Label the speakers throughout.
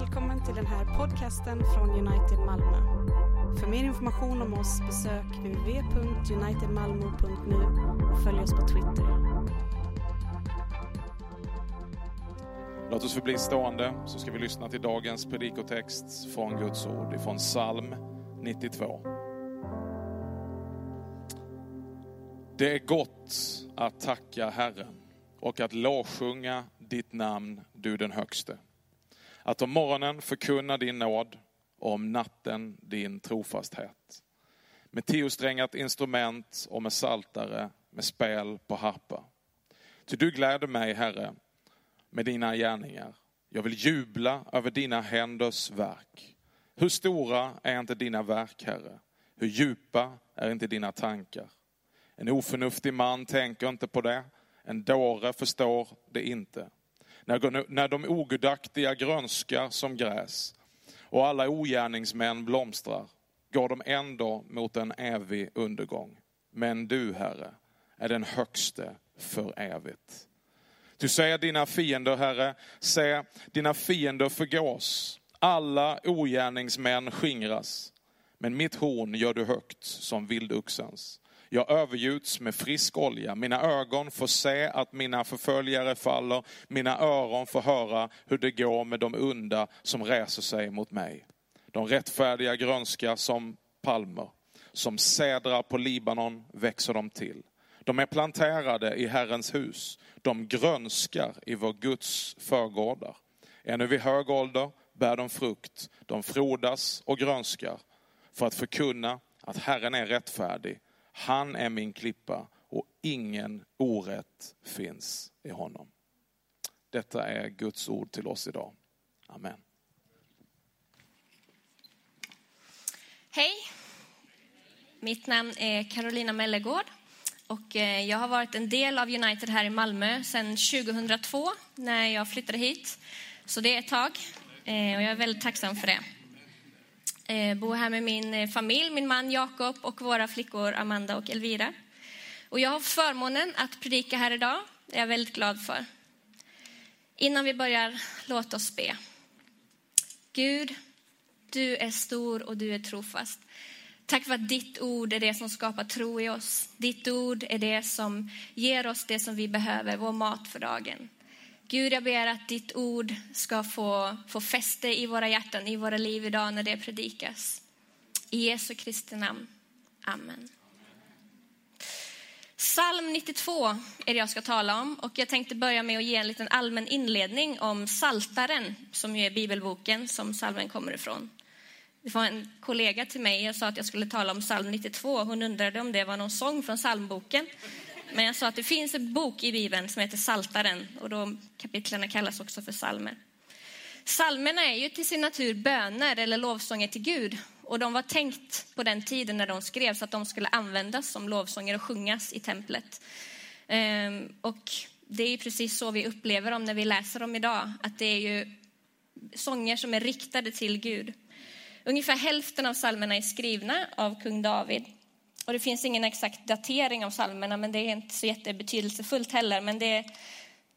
Speaker 1: Välkommen till den här podcasten från United Malmö. För mer information om oss besök www.unitedmalmo.nu och följ oss på Twitter.
Speaker 2: Låt oss förbli stående så ska vi lyssna till dagens predikotext från Guds ord, ifrån psalm 92. Det är gott att tacka Herren och att lovsjunga ditt namn, du den högste. Att om morgonen förkunna din nåd och om natten din trofasthet. Med tiosträngat instrument och med saltare, med spel på harpa. Ty du gläder mig, Herre, med dina gärningar. Jag vill jubla över dina händers verk. Hur stora är inte dina verk, Herre? Hur djupa är inte dina tankar? En oförnuftig man tänker inte på det, en dåre förstår det inte. När de ogudaktiga grönskar som gräs och alla ogärningsmän blomstrar går de ändå mot en evig undergång. Men du, Herre, är den högste för evigt. Du säger dina fiender, Herre, se dina fiender förgås. Alla ogärningsmän skingras. Men mitt horn gör du högt som vildoxens. Jag övergjuts med frisk olja. Mina ögon får se att mina förföljare faller. Mina öron får höra hur det går med de onda som reser sig mot mig. De rättfärdiga grönskar som palmer. Som sädrar på Libanon växer de till. De är planterade i Herrens hus. De grönskar i vår Guds förgårdar. Ännu vid hög ålder bär de frukt. De frodas och grönskar för att förkunna att Herren är rättfärdig. Han är min klippa och ingen orätt finns i honom. Detta är Guds ord till oss idag. Amen.
Speaker 3: Hej! Mitt namn är Carolina Mellegård och eh, jag har varit en del av United här i Malmö sedan 2002 när jag flyttade hit. Så det är ett tag eh, och jag är väldigt tacksam för det. Eh, jag bor här med min eh, familj, min man Jakob och våra flickor Amanda och Elvira. Och jag har förmånen att predika här idag. Det är jag väldigt glad för. Innan vi börjar, låt oss be. Gud, du är stor och du är trofast. Tack för att ditt ord är det som skapar tro i oss. Ditt ord är det som ger oss det som vi behöver, vår mat för dagen. Gud, jag ber att ditt ord ska få, få fäste i våra hjärtan, i våra liv idag när det predikas. I Jesu Kristi namn. Amen. Psalm 92 är det jag ska tala om och jag tänkte börja med att ge en liten allmän inledning om Saltaren som ju är bibelboken som salmen kommer ifrån. Det var en kollega till mig, jag sa att jag skulle tala om psalm 92. Hon undrade om det var någon sång från psalmboken. Men jag sa att det finns en bok i Bibeln som heter Saltaren och de kapitlen kallas också för psalmer. Psalmerna är ju till sin natur böner eller lovsånger till Gud. Och de var tänkt på den tiden när de skrevs att de skulle användas som lovsånger och sjungas i templet. Ehm, och det är precis så vi upplever dem när vi läser dem idag. Att det är ju sånger som är riktade till Gud. Ungefär hälften av psalmerna är skrivna av kung David. Och det finns ingen exakt datering av psalmerna, men det är inte så jättebetydelsefullt heller. Men det,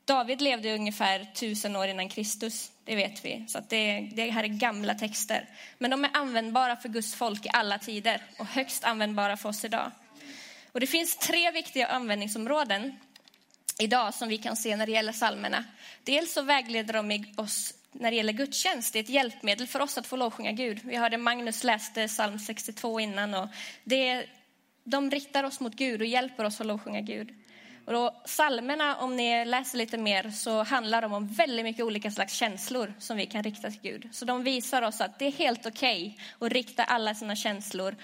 Speaker 3: David levde ungefär tusen år innan Kristus, det vet vi. Så det, det här är gamla texter. Men de är användbara för Guds folk i alla tider och högst användbara för oss idag. Och det finns tre viktiga användningsområden idag som vi kan se när det gäller psalmerna. Dels så vägleder de oss när det gäller gudstjänst. Det är ett hjälpmedel för oss att få lovsjunga Gud. Vi hörde Magnus läste psalm 62 innan. Och det, de riktar oss mot Gud och hjälper oss att lovsjunga Gud. Och då, psalmerna, om ni läser lite mer, så handlar de om väldigt mycket olika slags känslor som vi kan rikta till Gud. Så de visar oss att det är helt okej okay att rikta alla sina känslor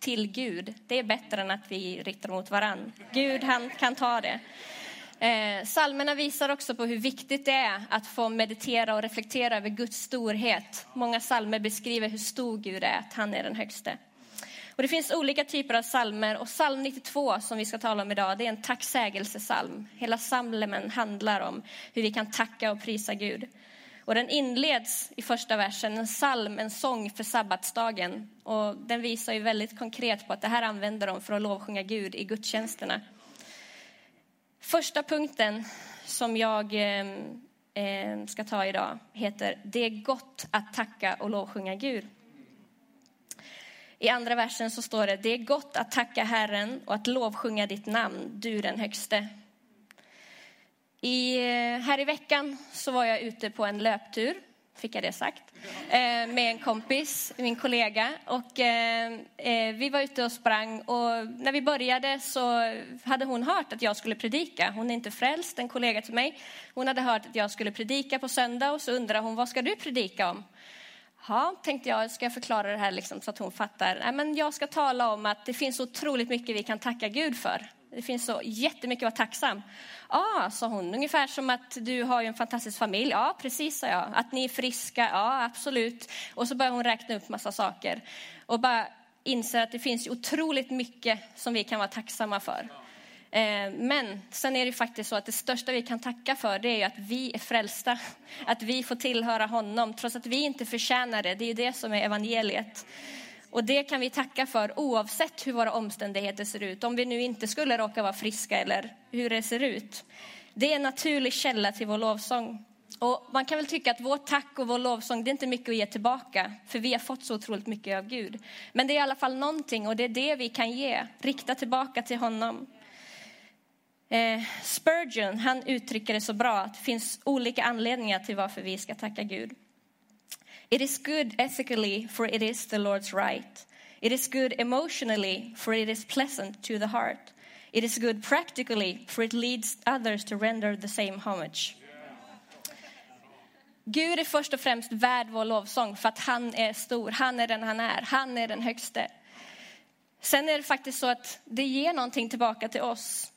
Speaker 3: till Gud. Det är bättre än att vi riktar dem mot varann. Gud, han kan ta det. Eh, salmerna visar också på hur viktigt det är att få meditera och reflektera över Guds storhet. Många salmer beskriver hur stor Gud är, att han är den högste. Och det finns olika typer av salmer och psalm 92 som vi ska tala om idag, det är en tacksägelsesalm. Hela psalmen handlar om hur vi kan tacka och prisa Gud. Och den inleds i första versen, en psalm, en sång för sabbatsdagen. Och den visar ju väldigt konkret på att det här använder de för att lovsjunga Gud i gudstjänsterna. Första punkten som jag eh, eh, ska ta idag heter Det är gott att tacka och lovsjunga Gud. I andra versen så står det Det är gott att tacka Herren och att lovsjunga ditt namn, du den högste. I, eh, här i veckan så var jag ute på en löptur, fick jag det sagt, eh, med en kompis, min kollega. Och, eh, vi var ute och sprang och när vi började så hade hon hört att jag skulle predika. Hon är inte frälst, en kollega till mig. Hon hade hört att jag skulle predika på söndag och så undrade hon vad ska du predika om? Ja, tänkte jag, ska jag förklara det här liksom så att hon fattar? Nej, men jag ska tala om att det finns otroligt mycket vi kan tacka Gud för. Det finns så jättemycket att vara tacksam. Ja, sa hon, ungefär som att du har ju en fantastisk familj. Ja, precis, sa jag. Att ni är friska, ja, absolut. Och så börjar hon räkna upp massa saker. Och bara inser att det finns otroligt mycket som vi kan vara tacksamma för. Eh, men sen är det faktiskt så att det största vi kan tacka för det är att vi är frälsta. Att vi får tillhöra honom trots att vi inte förtjänar det. Det är det som är evangeliet. Och det kan vi tacka för oavsett hur våra omständigheter ser ut. Om vi nu inte skulle råka vara friska eller hur det ser ut. Det är en naturlig källa till vår lovsång. Och man kan väl tycka att vårt tack och vår lovsång, det är inte mycket att ge tillbaka. För vi har fått så otroligt mycket av Gud. Men det är i alla fall någonting och det är det vi kan ge. Rikta tillbaka till honom. Eh, Spurgeon han uttrycker det så bra att det finns olika anledningar till varför vi ska tacka Gud. It is good ethically, for it is the Lord's right. It is good emotionally, for it is pleasant to the heart. It is good practically, for it leads others to render the same homage. Gud är först och främst värd vår lovsång för att han är stor, han är den han är, han är den högste. Sen är det faktiskt så att det ger någonting tillbaka till oss.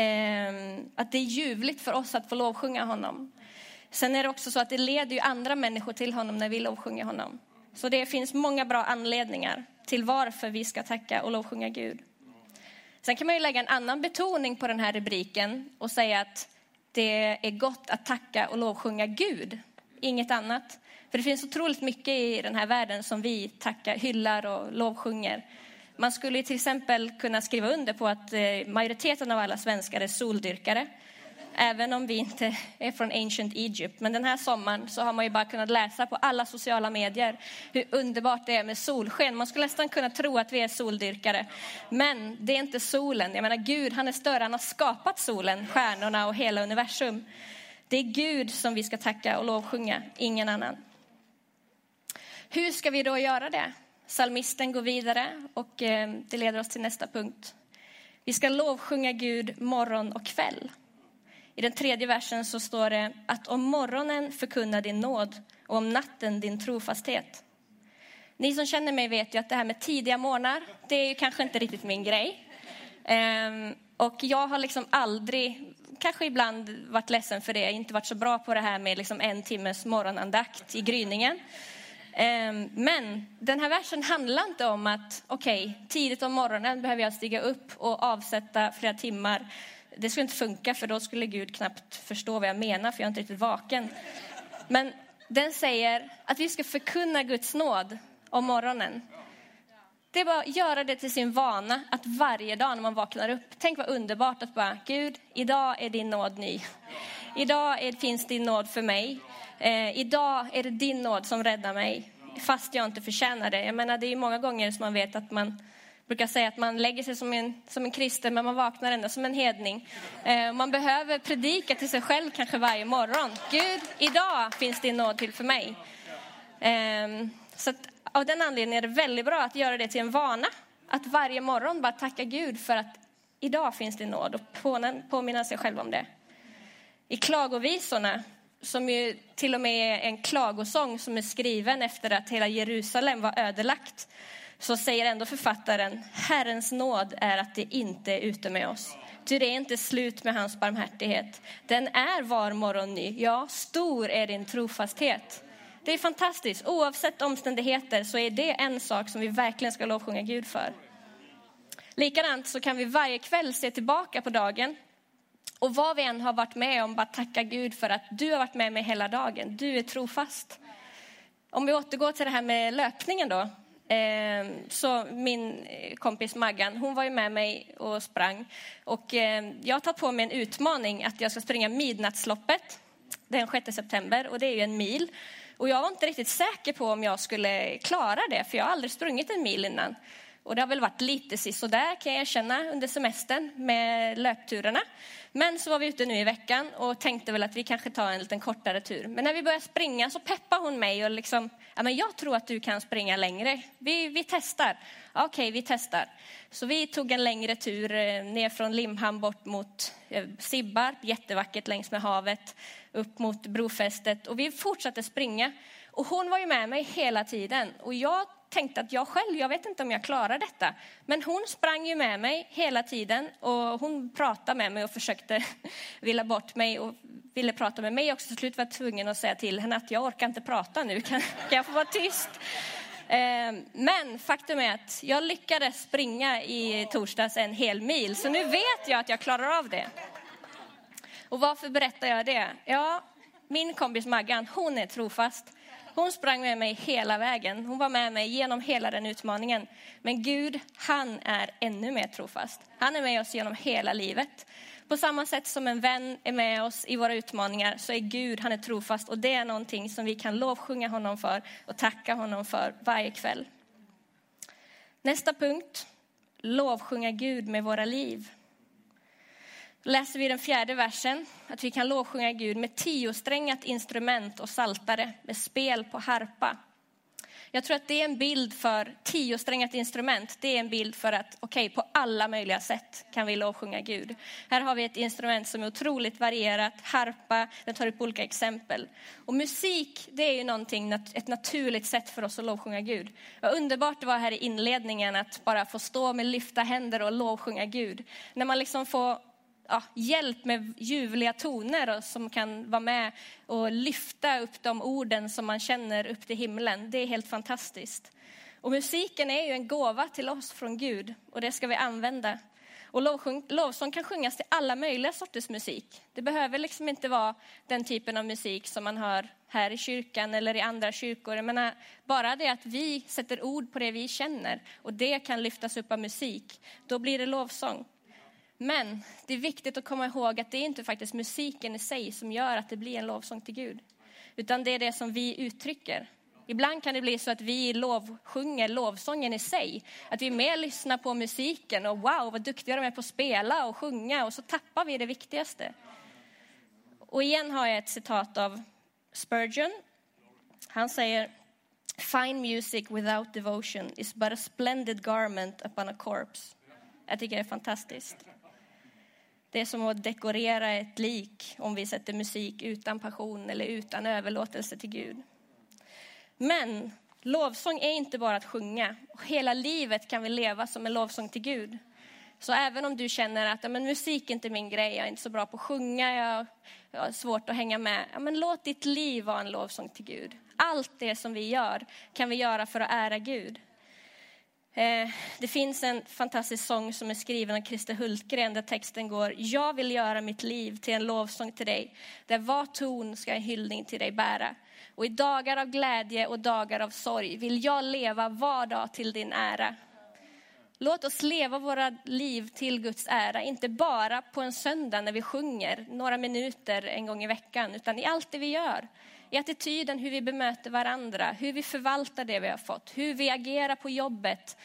Speaker 3: Ehm, att det är ljuvligt för oss att få lovsjunga honom. Sen är det också så att det leder ju andra människor till honom när vi lovsjunger honom. Så det finns många bra anledningar till varför vi ska tacka och lovsjunga Gud. Sen kan man ju lägga en annan betoning på den här rubriken och säga att det är gott att tacka och lovsjunga Gud, inget annat. För det finns otroligt mycket i den här världen som vi tackar, hyllar och lovsjunger. Man skulle till exempel kunna skriva under på att eh, majoriteten av alla svenskar är soldyrkare. Även om vi inte är från ancient Egypt. Men den här sommaren så har man ju bara kunnat läsa på alla sociala medier hur underbart det är med solsken. Man skulle nästan kunna tro att vi är soldyrkare. Men det är inte solen. Jag menar Gud, han är större. Han har skapat solen, stjärnorna och hela universum. Det är Gud som vi ska tacka och lovsjunga, ingen annan. Hur ska vi då göra det? Salmisten går vidare och eh, det leder oss till nästa punkt. Vi ska lovsjunga Gud morgon och kväll. I den tredje versen så står det att om morgonen förkunnar din nåd och om natten din trofasthet. Ni som känner mig vet ju att det här med tidiga morgnar, det är ju kanske inte riktigt min grej. Ehm, och jag har liksom aldrig, kanske ibland varit ledsen för det, inte varit så bra på det här med liksom en timmes morgonandakt i gryningen. Ehm, men den här versen handlar inte om att okej, okay, tidigt om morgonen behöver jag stiga upp och avsätta flera timmar. Det skulle inte funka för då skulle Gud knappt förstå vad jag menar för jag är inte riktigt vaken. Men den säger att vi ska förkunna Guds nåd om morgonen. Det är bara att göra det till sin vana att varje dag när man vaknar upp, tänk vad underbart att bara, Gud, idag är din nåd ny. Idag är, finns din nåd för mig. Eh, idag är det din nåd som räddar mig, fast jag inte förtjänar det. Jag menar, det är många gånger som man vet att man brukar säga att man lägger sig som en, som en kristen, men man vaknar ändå som en hedning. Eh, man behöver predika till sig själv kanske varje morgon. Gud, idag finns din nåd till för mig. Eh, så att, av den anledningen är det väldigt bra att göra det till en vana. Att varje morgon bara tacka Gud för att idag finns din nåd och påminna sig själv om det. I klagovisorna som ju till och med är en klagosång som är skriven efter att hela Jerusalem var ödelagt, så säger ändå författaren, Herrens nåd är att det inte är ute med oss. Ty det är inte slut med hans barmhärtighet. Den är var morgon ny. Ja, stor är din trofasthet. Det är fantastiskt. Oavsett omständigheter så är det en sak som vi verkligen ska lovsjunga Gud för. Likadant så kan vi varje kväll se tillbaka på dagen och vad vi än har varit med om, bara tacka Gud för att du har varit med mig hela dagen. Du är trofast. Om vi återgår till det här med löpningen då. Ehm, så min eh, kompis Maggan, hon var ju med mig och sprang. Och ehm, jag har tagit på mig en utmaning att jag ska springa midnattsloppet. den 6 september och det är ju en mil. Och jag var inte riktigt säker på om jag skulle klara det, för jag har aldrig sprungit en mil innan. Och det har väl varit lite sisådär kan jag erkänna under semestern med löpturerna. Men så var vi ute nu i veckan och tänkte väl att vi kanske tar en liten kortare tur. Men när vi började springa så peppade hon mig och liksom, ja men jag tror att du kan springa längre. Vi, vi testar. Okej, okay, vi testar. Så vi tog en längre tur eh, ner från Limhamn bort mot eh, Sibbarp, jättevackert längs med havet, upp mot brofästet och vi fortsatte springa. Och hon var ju med mig hela tiden och jag tänkte att jag själv, jag vet inte om jag klarar detta. Men hon sprang ju med mig hela tiden och hon pratade med mig och försökte villa bort mig och ville prata med mig också. Till slut var jag tvungen att säga till henne att jag orkar inte prata nu, kan, kan jag få vara tyst? Eh, men faktum är att jag lyckades springa i torsdags en hel mil, så nu vet jag att jag klarar av det. Och varför berättar jag det? Ja, min kompis Maggan, hon är trofast. Hon sprang med mig hela vägen. Hon var med mig genom hela den utmaningen. Men Gud, han är ännu mer trofast. Han är med oss genom hela livet. På samma sätt som en vän är med oss i våra utmaningar så är Gud, han är trofast och det är någonting som vi kan lovsjunga honom för och tacka honom för varje kväll. Nästa punkt, lovsjunga Gud med våra liv läser vi den fjärde versen att vi kan lovsjunga Gud med tiosträngat instrument och saltare med spel på harpa. Jag tror att det är en bild för tiosträngat instrument. Det är en bild för att okej, okay, på alla möjliga sätt kan vi lovsjunga Gud. Här har vi ett instrument som är otroligt varierat. Harpa, den tar upp olika exempel. Och musik, det är ju någonting, ett naturligt sätt för oss att lovsjunga Gud. Vad underbart det var här i inledningen att bara få stå med lyfta händer och lovsjunga Gud. När man liksom får ja, hjälp med ljuvliga toner och som kan vara med och lyfta upp de orden som man känner upp till himlen. Det är helt fantastiskt. Och musiken är ju en gåva till oss från Gud och det ska vi använda. Och lovsång, lovsång kan sjungas till alla möjliga sorters musik. Det behöver liksom inte vara den typen av musik som man hör här i kyrkan eller i andra kyrkor. Jag menar, bara det att vi sätter ord på det vi känner och det kan lyftas upp av musik, då blir det lovsång. Men det är viktigt att komma ihåg att det är inte faktiskt musiken i sig som gör att det blir en lovsång till Gud. Utan det är det som vi uttrycker. Ibland kan det bli så att vi lovsjunger lovsången i sig. Att vi mer lyssnar på musiken och wow vad duktiga de är på att spela och sjunga och så tappar vi det viktigaste. Och igen har jag ett citat av Spurgeon. Han säger Fine music without devotion is but a splendid garment upon a corpse. Jag tycker det är fantastiskt. Det är som att dekorera ett lik om vi sätter musik utan passion eller utan överlåtelse till Gud. Men lovsång är inte bara att sjunga. Hela livet kan vi leva som en lovsång till Gud. Så även om du känner att ja, men musik är inte min grej, jag är inte så bra på att sjunga, jag, jag har svårt att hänga med. Ja, men låt ditt liv vara en lovsång till Gud. Allt det som vi gör kan vi göra för att ära Gud. Eh, det finns en fantastisk sång som är skriven av Christer Hultgren där texten går Jag vill göra mitt liv till en lovsång till dig där var ton ska en hyllning till dig bära. Och i dagar av glädje och dagar av sorg vill jag leva var dag till din ära. Låt oss leva våra liv till Guds ära, inte bara på en söndag när vi sjunger några minuter en gång i veckan, utan i allt det vi gör i attityden hur vi bemöter varandra, hur vi förvaltar det vi har fått, hur vi agerar på jobbet.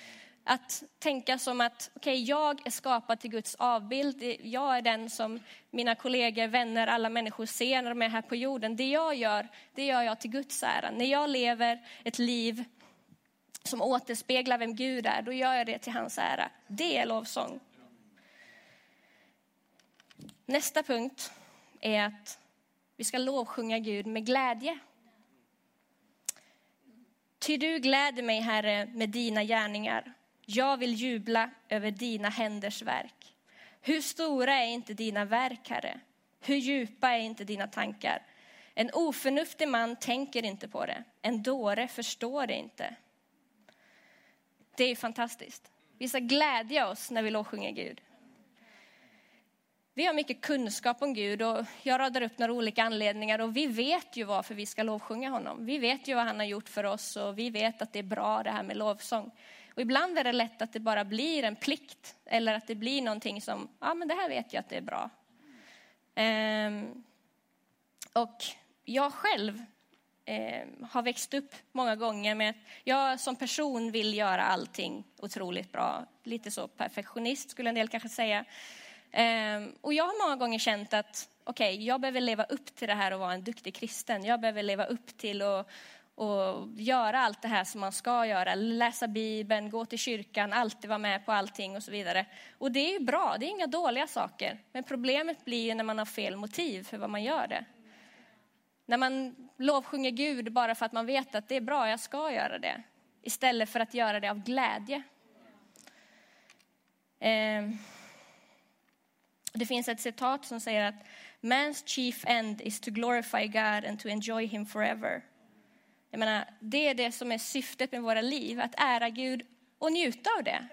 Speaker 3: Att tänka som att okej, okay, jag är skapad till Guds avbild. Jag är den som mina kollegor, vänner, alla människor ser när de är här på jorden. Det jag gör, det gör jag till Guds ära. När jag lever ett liv som återspeglar vem Gud är, då gör jag det till hans ära. Det är lovsång. Nästa punkt är att vi ska lovsjunga Gud med glädje. Ty du gläder mig, Herre, med dina gärningar. Jag vill jubla över dina händers verk. Hur stora är inte dina verk, Herre? Hur djupa är inte dina tankar? En oförnuftig man tänker inte på det. En dåre förstår det inte. Det är fantastiskt. Vi ska glädja oss när vi lovsjunger Gud. Vi har mycket kunskap om Gud och jag radar upp några olika anledningar och vi vet ju varför vi ska lovsjunga honom. Vi vet ju vad han har gjort för oss och vi vet att det är bra det här med lovsång. Och ibland är det lätt att det bara blir en plikt eller att det blir någonting som, ja men det här vet jag att det är bra. Um, Och jag själv eh, har växt upp många gånger med att jag som person vill göra allting otroligt bra. Lite så perfektionist skulle en del kanske säga. Eh, och jag har många gånger känt att okej, okay, jag behöver leva upp till det här och vara en duktig kristen. Jag behöver leva upp till att och göra allt det här som man ska göra. Läsa Bibeln, gå till kyrkan, alltid vara med på allting och så vidare. Och det är ju bra, det är inga dåliga saker. Men problemet blir ju när man har fel motiv för vad man gör det. När man lovsjunger Gud bara för att man vet att det är bra, jag ska göra det. Istället för att göra det av glädje. Eh, det finns ett citat som säger att Man's chief end is to glorify God and to enjoy him forever. Jag menar, det är det som är syftet med våra liv, att ära Gud och njuta av det.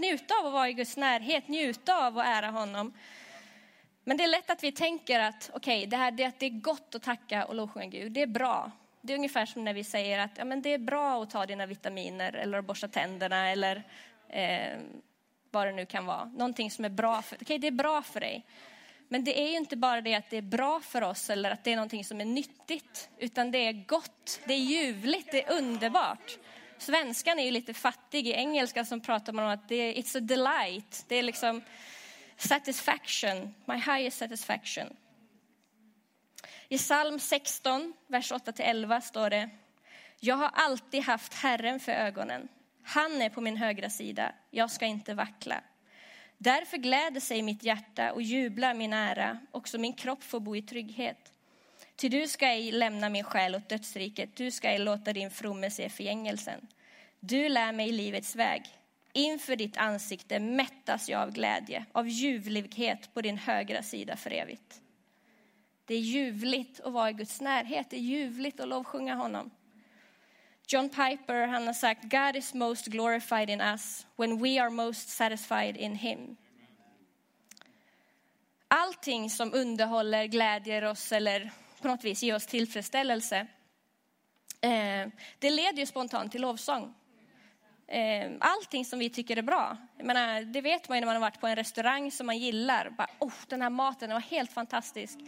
Speaker 3: Njuta av att vara i Guds närhet, njuta av att ära honom. Men det är lätt att vi tänker att okej, okay, det, här, det, det är gott att tacka och lovsjunga Gud, det är bra. Det är ungefär som när vi säger att ja, men det är bra att ta dina vitaminer eller att borsta tänderna eller eh, vad det nu kan vara. Någonting som är bra för, okay, det är bra för dig. Men det är ju inte bara det att det är bra för oss eller att det är någonting som är nyttigt, utan det är gott, det är ljuvligt, det är underbart. Svenskan är ju lite fattig, i engelska som pratar man om att det är it's a delight, det är liksom satisfaction, my highest satisfaction. I psalm 16, vers 8-11 står det, jag har alltid haft Herren för ögonen. Han är på min högra sida, jag ska inte vackla. Därför gläder sig mitt hjärta och jublar min ära, också min kropp får bo i trygghet. Ty du ska ej lämna min själ åt dödsriket, du ska ej låta din fromme se förgängelsen. Du lär mig livets väg. Inför ditt ansikte mättas jag av glädje, av ljuvlighet på din högra sida för evigt. Det är ljuvligt att vara i Guds närhet, det är ljuvligt att lovsjunga honom. John Piper han har sagt God is most glorified in us when we are most satisfied in him. Allting som underhåller, glädjer oss eller på något vis ger oss tillfredsställelse, eh, det leder ju spontant till lovsång. Eh, allting som vi tycker är bra. Jag menar, det vet man ju när man har varit på en restaurang som man gillar. Bara, oh, den här maten den var helt fantastisk.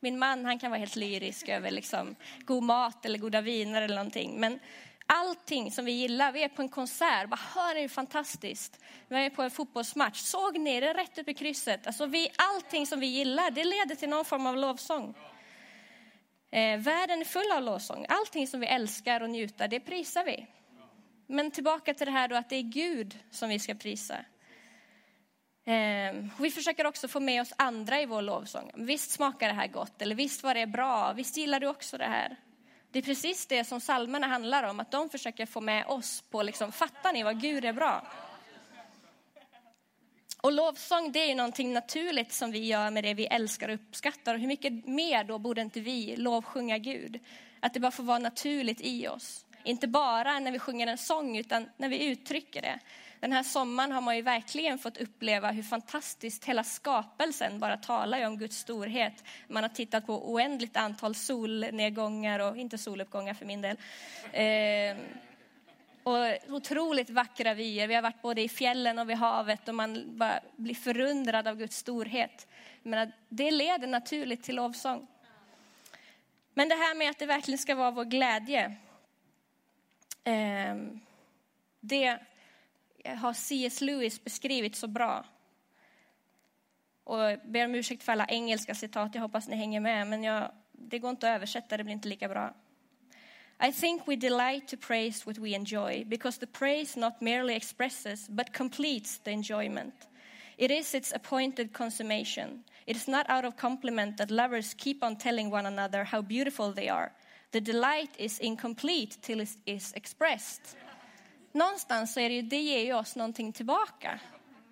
Speaker 3: Min man han kan vara helt lyrisk över liksom, god mat eller goda viner eller någonting. Men allting som vi gillar, vi är på en konsert, bara hör ni fantastiskt. Vi är på en fotbollsmatch, såg ni det rätt upp i krysset? Alltså vi, allting som vi gillar, det leder till någon form av lovsång. Eh, världen är full av lovsång. Allting som vi älskar och njuter, det prisar vi. Men tillbaka till det här då att det är Gud som vi ska prisa. Ehm, vi försöker också få med oss andra i vår lovsång. Visst smakar det här gott, eller visst var det bra, visst gillar du också det här. Det är precis det som salmerna handlar om, att de försöker få med oss på, liksom, fattar ni vad Gud är bra? Och lovsång det är ju någonting naturligt som vi gör med det vi älskar och uppskattar. Och hur mycket mer då borde inte vi lovsjunga Gud? Att det bara får vara naturligt i oss. Inte bara när vi sjunger en sång, utan när vi uttrycker det. Den här sommaren har man ju verkligen fått uppleva hur fantastiskt hela skapelsen bara talar om Guds storhet. Man har tittat på oändligt antal solnedgångar och inte soluppgångar för min del. Eh, och otroligt vackra vyer. Vi har varit både i fjällen och vid havet och man bara blir förundrad av Guds storhet. Men det leder naturligt till lovsång. Men det här med att det verkligen ska vara vår glädje. Eh, det har C.S. Lewis beskrivit så bra. Och jag ber om ursäkt för alla engelska citat, jag hoppas ni hänger med, men jag, det går inte att översätta, det blir inte lika bra. I think we delight to praise what we enjoy because the praise not merely expresses but completes the enjoyment. It is its appointed consummation. It is not out of compliment that lovers keep on telling one another how beautiful they are. The delight is incomplete till it is expressed någonstans så är det ju, det ger ju oss någonting tillbaka.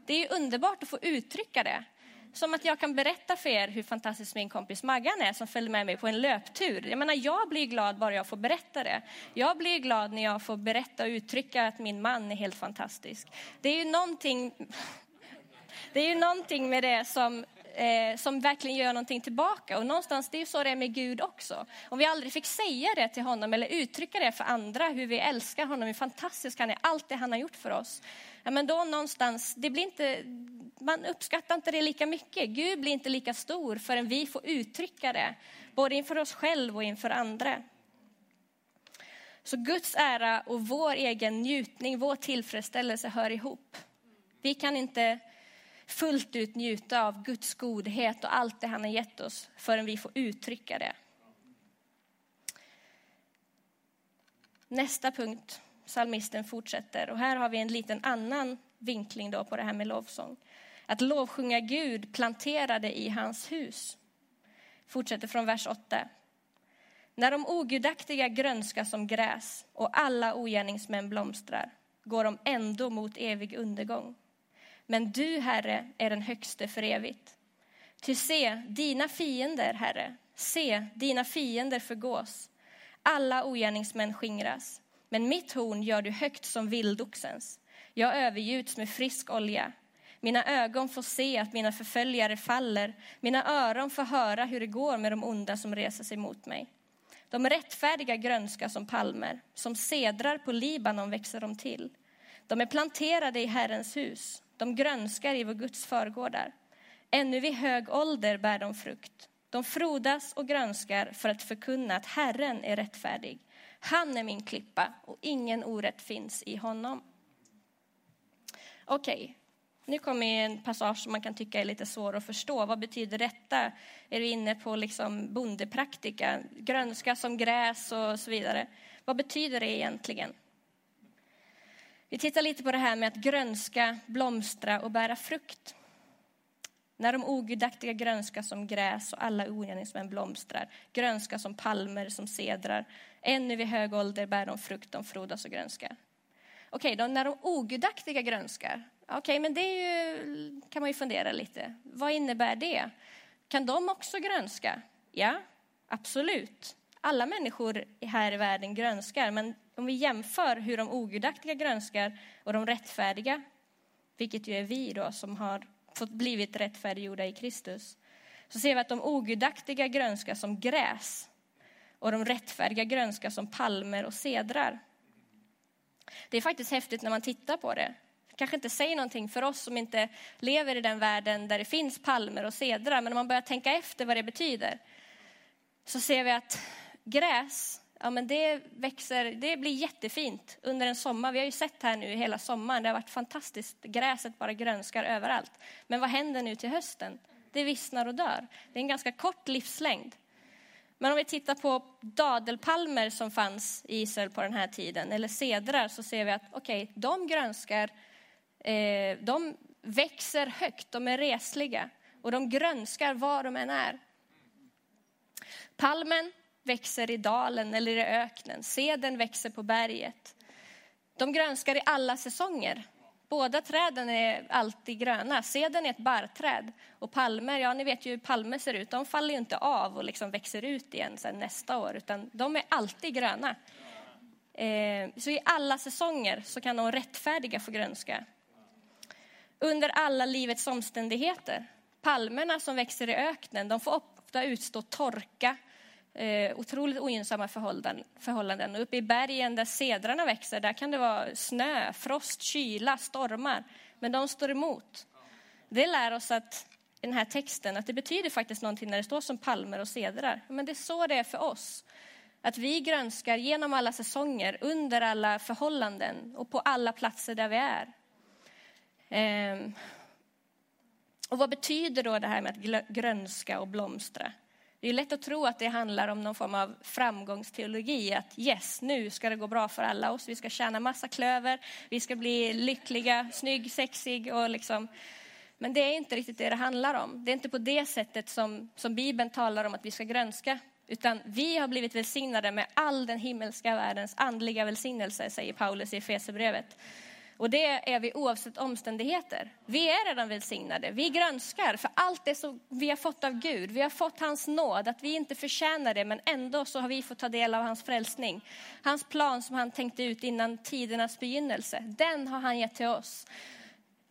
Speaker 3: Det är ju underbart att få uttrycka det. Som att jag kan berätta för er hur fantastisk min kompis Maggan är som följde med mig på en löptur. Jag menar, jag blir glad bara jag får berätta det. Jag blir glad när jag får berätta och uttrycka att min man är helt fantastisk. Det är ju någonting, det är ju någonting med det som eh, som verkligen gör någonting tillbaka. Och någonstans, det är ju så det är med Gud också. Om vi aldrig fick säga det till honom eller uttrycka det för andra, hur vi älskar honom, hur fantastisk han är, allt det han har gjort för oss. Ja, men då någonstans, det blir inte, man uppskattar inte det lika mycket. Gud blir inte lika stor förrän vi får uttrycka det, både inför oss själva och inför andra. Så Guds ära och vår egen njutning, vår tillfredsställelse hör ihop. Vi kan inte fullt ut njuta av Guds godhet och allt det han har gett oss förrän vi får uttrycka det. Nästa punkt, psalmisten fortsätter. Och här har vi en liten annan vinkling då på det här med lovsång. Att lovsjunga Gud planterade i hans hus. Fortsätter från vers 8. När de ogudaktiga grönskar som gräs och alla ogärningsmän blomstrar går de ändå mot evig undergång. Men du, Herre, är den högste för evigt. Ty se, dina fiender, Herre, se, dina fiender förgås. Alla ogärningsmän skingras. Men mitt horn gör du högt som vildoxens. Jag övergjuts med frisk olja. Mina ögon får se att mina förföljare faller. Mina öron får höra hur det går med de onda som reser sig mot mig. De rättfärdiga grönska som palmer, som sedrar på Libanon växer de till. De är planterade i Herrens hus, de grönskar i vår Guds förgårdar. Ännu vid hög ålder bär de frukt. De frodas och grönskar för att förkunna att Herren är rättfärdig. Han är min klippa och ingen orätt finns i honom. Okej, okay. nu kommer en passage som man kan tycka är lite svår att förstå. Vad betyder detta? Är du inne på liksom bondepraktika, grönska som gräs och så vidare? Vad betyder det egentligen? Vi tittar lite på det här med att grönska, blomstra och bära frukt. När de ogudaktiga grönskar som gräs och alla ogärningsmän blomstrar, grönskar som palmer, som sedrar. Ännu vid hög ålder bär de frukt, de frodas och grönskar. Okej, okay, när de ogudaktiga grönskar, okej, okay, men det ju, kan man ju fundera lite. Vad innebär det? Kan de också grönska? Ja, absolut. Alla människor här i världen grönskar, men om vi jämför hur de ogudaktiga grönskar och de rättfärdiga, vilket ju är vi då som har fått blivit rättfärdiggjorda i Kristus, så ser vi att de ogudaktiga grönskar som gräs och de rättfärdiga grönskar som palmer och sedrar. Det är faktiskt häftigt när man tittar på det. kanske inte säger någonting för oss som inte lever i den världen där det finns palmer och sedrar, men om man börjar tänka efter vad det betyder så ser vi att gräs ja, men det växer, det blir jättefint under en sommar. Vi har ju sett här nu hela sommaren, det har varit fantastiskt. Gräset bara grönskar överallt. Men vad händer nu till hösten? Det vissnar och dör. Det är en ganska kort livslängd. Men om vi tittar på dadelpalmer som fanns i Israel på den här tiden, eller cedrar, så ser vi att okej, okay, de grönskar, eh, de växer högt, de är resliga och de grönskar var de än är. Palmen växer i dalen eller i öknen. Seden växer på berget. De grönskar i alla säsonger. Båda träden är alltid gröna. Seden är ett barrträd och palmer, ja ni vet ju hur palmer ser ut. De faller ju inte av och liksom växer ut igen sen nästa år, utan de är alltid gröna. Eh, så i alla säsonger så kan de rättfärdiga få grönska. Under alla livets omständigheter. Palmerna som växer i öknen, de får ofta utstå torka, Eh, otroligt ogynnsamma förhållanden, förhållanden. Uppe i bergen där sedrarna växer, där kan det vara snö, frost, kyla, stormar. Men de står emot. Det lär oss att i den här texten att det betyder faktiskt någonting när det står som palmer och sedrar. Men det är så det är för oss. Att vi grönskar genom alla säsonger, under alla förhållanden och på alla platser där vi är. Ehm. Och vad betyder då det här med att grönska och blomstra? Det är lätt att tro att det handlar om någon form av framgångsteologi, att yes, nu ska det gå bra för alla oss, vi ska tjäna massa klöver, vi ska bli lyckliga, snygg, sexig och liksom. Men det är inte riktigt det det handlar om. Det är inte på det sättet som, som Bibeln talar om att vi ska grönska, utan vi har blivit välsignade med all den himmelska världens andliga välsignelse, säger Paulus i Efesierbrevet. Och det är vi oavsett omständigheter. Vi är redan välsignade. Vi grönskar för allt det som vi har fått av Gud. Vi har fått hans nåd, att vi inte förtjänar det, men ändå så har vi fått ta del av hans frälsning. Hans plan som han tänkte ut innan tidernas begynnelse, den har han gett till oss.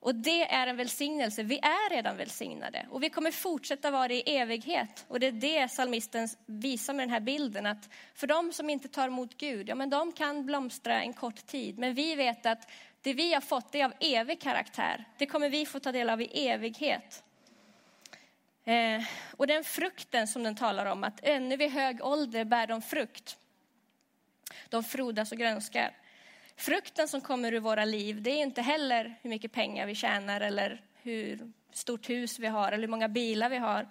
Speaker 3: Och det är en välsignelse. Vi är redan välsignade och vi kommer fortsätta vara det i evighet. Och det är det psalmisten visar med den här bilden att för de som inte tar emot Gud, ja men de kan blomstra en kort tid. Men vi vet att det vi har fått det är av evig karaktär. Det kommer vi få ta del av i evighet. Eh, och den frukten som den talar om, att ännu vid hög ålder bär de frukt. De frodas och grönskar. Frukten som kommer ur våra liv, det är inte heller hur mycket pengar vi tjänar eller hur stort hus vi har eller hur många bilar vi har.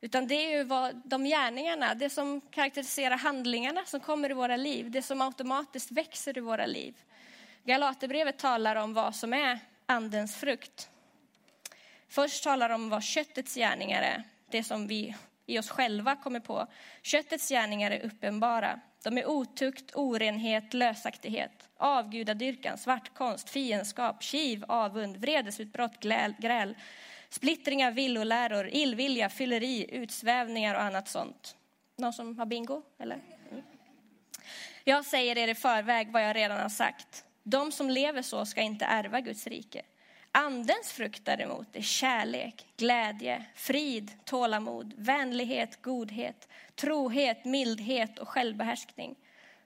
Speaker 3: Utan det är ju vad, de gärningarna, det som karaktäriserar handlingarna som kommer i våra liv, det som automatiskt växer i våra liv. Galaterbrevet talar om vad som är andens frukt. Först talar om vad köttets gärningar är, det som vi i oss själva kommer på. Köttets gärningar är uppenbara. De är otukt, orenhet, lösaktighet, avgudadyrkan, svartkonst, fiendskap, kiv, avund, vredesutbrott, gräl, gräl splittringar, villoläror, illvilja, fylleri, utsvävningar och annat sånt. Någon som har bingo? Eller? Mm. Jag säger er i förväg vad jag redan har sagt. De som lever så ska inte ärva Guds rike. Andens frukt däremot är kärlek, glädje, frid, tålamod, vänlighet, godhet, trohet, mildhet och självbehärskning.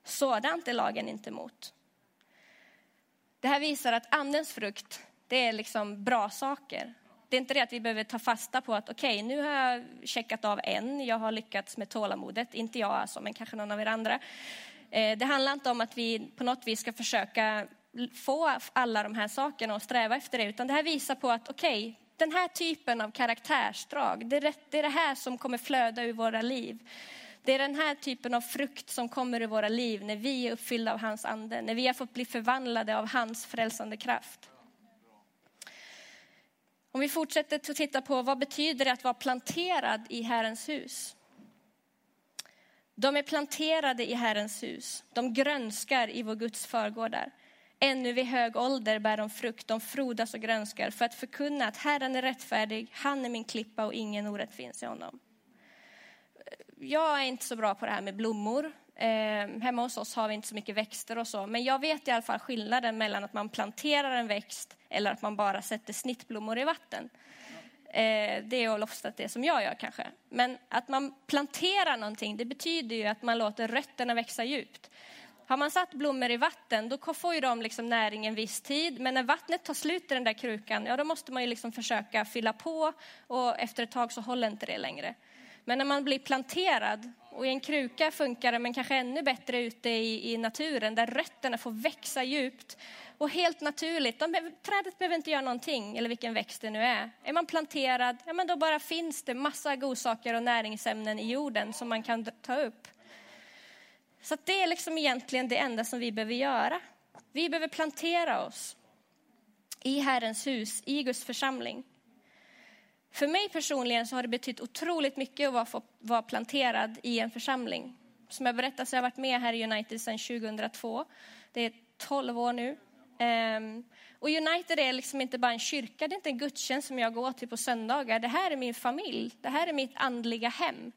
Speaker 3: Sådant är lagen inte emot. Det här visar att andens frukt, det är liksom bra saker. Det är inte det att vi behöver ta fasta på att okej, okay, nu har jag checkat av en, jag har lyckats med tålamodet, inte jag alltså, men kanske någon av er andra. Eh, det handlar inte om att vi på något vis ska försöka få alla de här sakerna och sträva efter det, utan det här visar på att okej, okay, den här typen av karaktärsdrag, det är, det är det här som kommer flöda ur våra liv. Det är den här typen av frukt som kommer ur våra liv när vi är uppfyllda av hans ande, när vi har fått bli förvandlade av hans frälsande kraft. Om vi fortsätter att titta på vad betyder det att vara planterad i Herrens hus? De är planterade i Herrens hus. De grönskar i vår Guds förgårdar. Ännu vid hög ålder bär de frukt, de frodas och grönskar för att förkunna att Herren är rättfärdig, han är min klippa och ingen orätt finns i honom. Jag är inte så bra på det här med blommor. Eh, hemma hos oss har vi inte så mycket växter och så, men jag vet i alla fall skillnaden mellan att man planterar en växt eller att man bara sätter snittblommor i vatten. Eh, det är oftast det som jag gör kanske. Men att man planterar någonting, det betyder ju att man låter rötterna växa djupt. Har man satt blommor i vatten, då får ju de liksom näring en viss tid. Men när vattnet tar slut i den där krukan, ja då måste man ju liksom försöka fylla på och efter ett tag så håller inte det längre. Men när man blir planterad, och i en kruka funkar det, men kanske ännu bättre ute i, i naturen, där rötterna får växa djupt. Och helt naturligt, de, trädet behöver inte göra någonting, eller vilken växt det nu är. Är man planterad, ja men då bara finns det massa godsaker och näringsämnen i jorden som man kan ta upp. Så det är liksom egentligen det enda som vi behöver göra. Vi behöver plantera oss i Herrens hus, i Guds församling. För mig personligen så har det betytt otroligt mycket att vara, vara planterad i en församling. Som jag berättade så har jag varit med här i United sedan 2002. Det är 12 år nu. Um, och United är liksom inte bara en kyrka, det är inte en gudstjänst som jag går till på söndagar. Det här är min familj, det här är mitt andliga hem.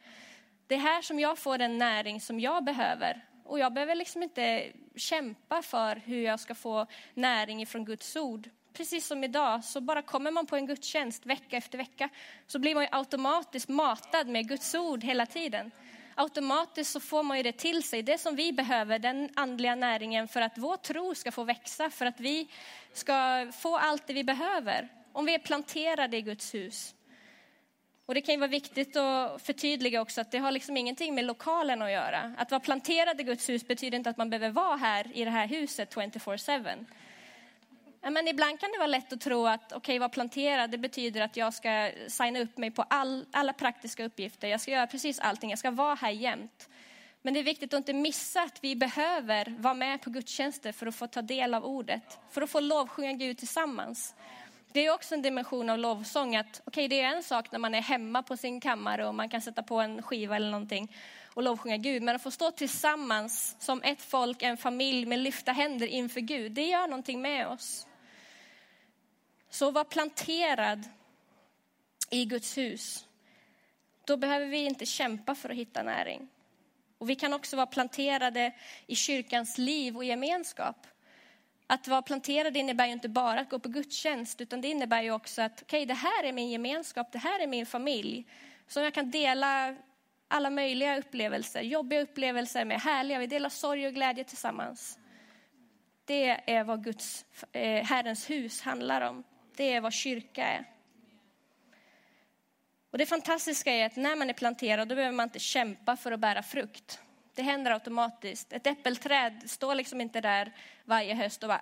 Speaker 3: Det är här som jag får den näring som jag behöver. Och jag behöver liksom inte kämpa för hur jag ska få näring ifrån Guds ord. Precis som idag, så bara kommer man på en gudstjänst vecka efter vecka, så blir man ju automatiskt matad med Guds ord hela tiden. Automatiskt så får man ju det till sig, det som vi behöver, den andliga näringen för att vår tro ska få växa, för att vi ska få allt det vi behöver. Om vi är planterade i Guds hus. Och det kan ju vara viktigt att förtydliga också att det har liksom ingenting med lokalen att göra. Att vara planterad i Guds hus betyder inte att man behöver vara här i det här huset 24-7. Men ibland kan det vara lätt att tro att okej, okay, vara planterad, det betyder att jag ska signa upp mig på all, alla praktiska uppgifter. Jag ska göra precis allting, jag ska vara här jämt. Men det är viktigt att inte missa att vi behöver vara med på gudstjänster för att få ta del av ordet, för att få lovsjunga Gud tillsammans. Det är också en dimension av lovsång att okej, okay, det är en sak när man är hemma på sin kammare och man kan sätta på en skiva eller någonting och lovsjunga Gud. Men att få stå tillsammans som ett folk, en familj med lyfta händer inför Gud, det gör någonting med oss. Så var planterad i Guds hus. Då behöver vi inte kämpa för att hitta näring. Och vi kan också vara planterade i kyrkans liv och gemenskap. Att vara planterad innebär ju inte bara att gå på gudstjänst, utan det innebär ju också att okej, okay, det här är min gemenskap, det här är min familj. Som jag kan dela alla möjliga upplevelser, jobbiga upplevelser med, härliga, vi delar sorg och glädje tillsammans. Det är vad Guds, eh, Herrens hus handlar om. Det är vad kyrka är. Och det fantastiska är att när man är planterad, då behöver man inte kämpa för att bära frukt. Det händer automatiskt. Ett äppelträd står liksom inte där varje höst och bara...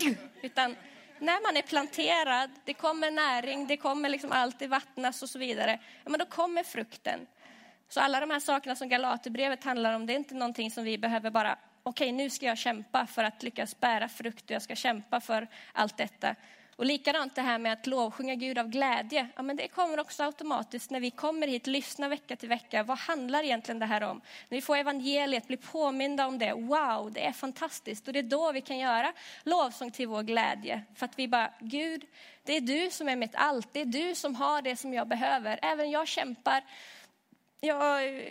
Speaker 3: Utan när man är planterad, det kommer näring, det kommer liksom alltid vattnas och så vidare. Ja, men då kommer frukten. Så alla de här sakerna som Galaterbrevet handlar om, det är inte någonting som vi behöver bara, okej okay, nu ska jag kämpa för att lyckas bära frukt och jag ska kämpa för allt detta. Och likadant det här med att lovsjunga Gud av glädje. Ja, men det kommer också automatiskt när vi kommer hit, lyssnar vecka till vecka. Vad handlar egentligen det här om? När vi får evangeliet, blir påminda om det. Wow, det är fantastiskt. Och det är då vi kan göra lovsång till vår glädje. För att vi bara, Gud, det är du som är mitt allt. Det är du som har det som jag behöver. Även jag kämpar. Jag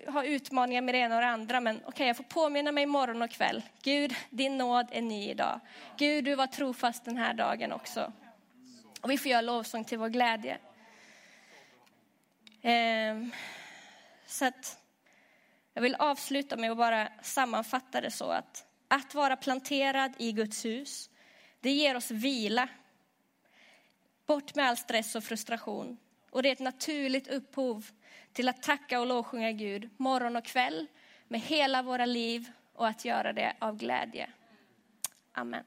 Speaker 3: har utmaningar med det ena och det andra, men okej, okay, jag får påminna mig morgon och kväll. Gud, din nåd är ny idag. Gud, du var trofast den här dagen också. Och vi får göra lovsång till vår glädje. Ehm, så att jag vill avsluta med att bara sammanfatta det så att att vara planterad i Guds hus, det ger oss vila. Bort med all stress och frustration. Och det är ett naturligt upphov till att tacka och lovsjunga Gud morgon och kväll med hela våra liv och att göra det av glädje. Amen.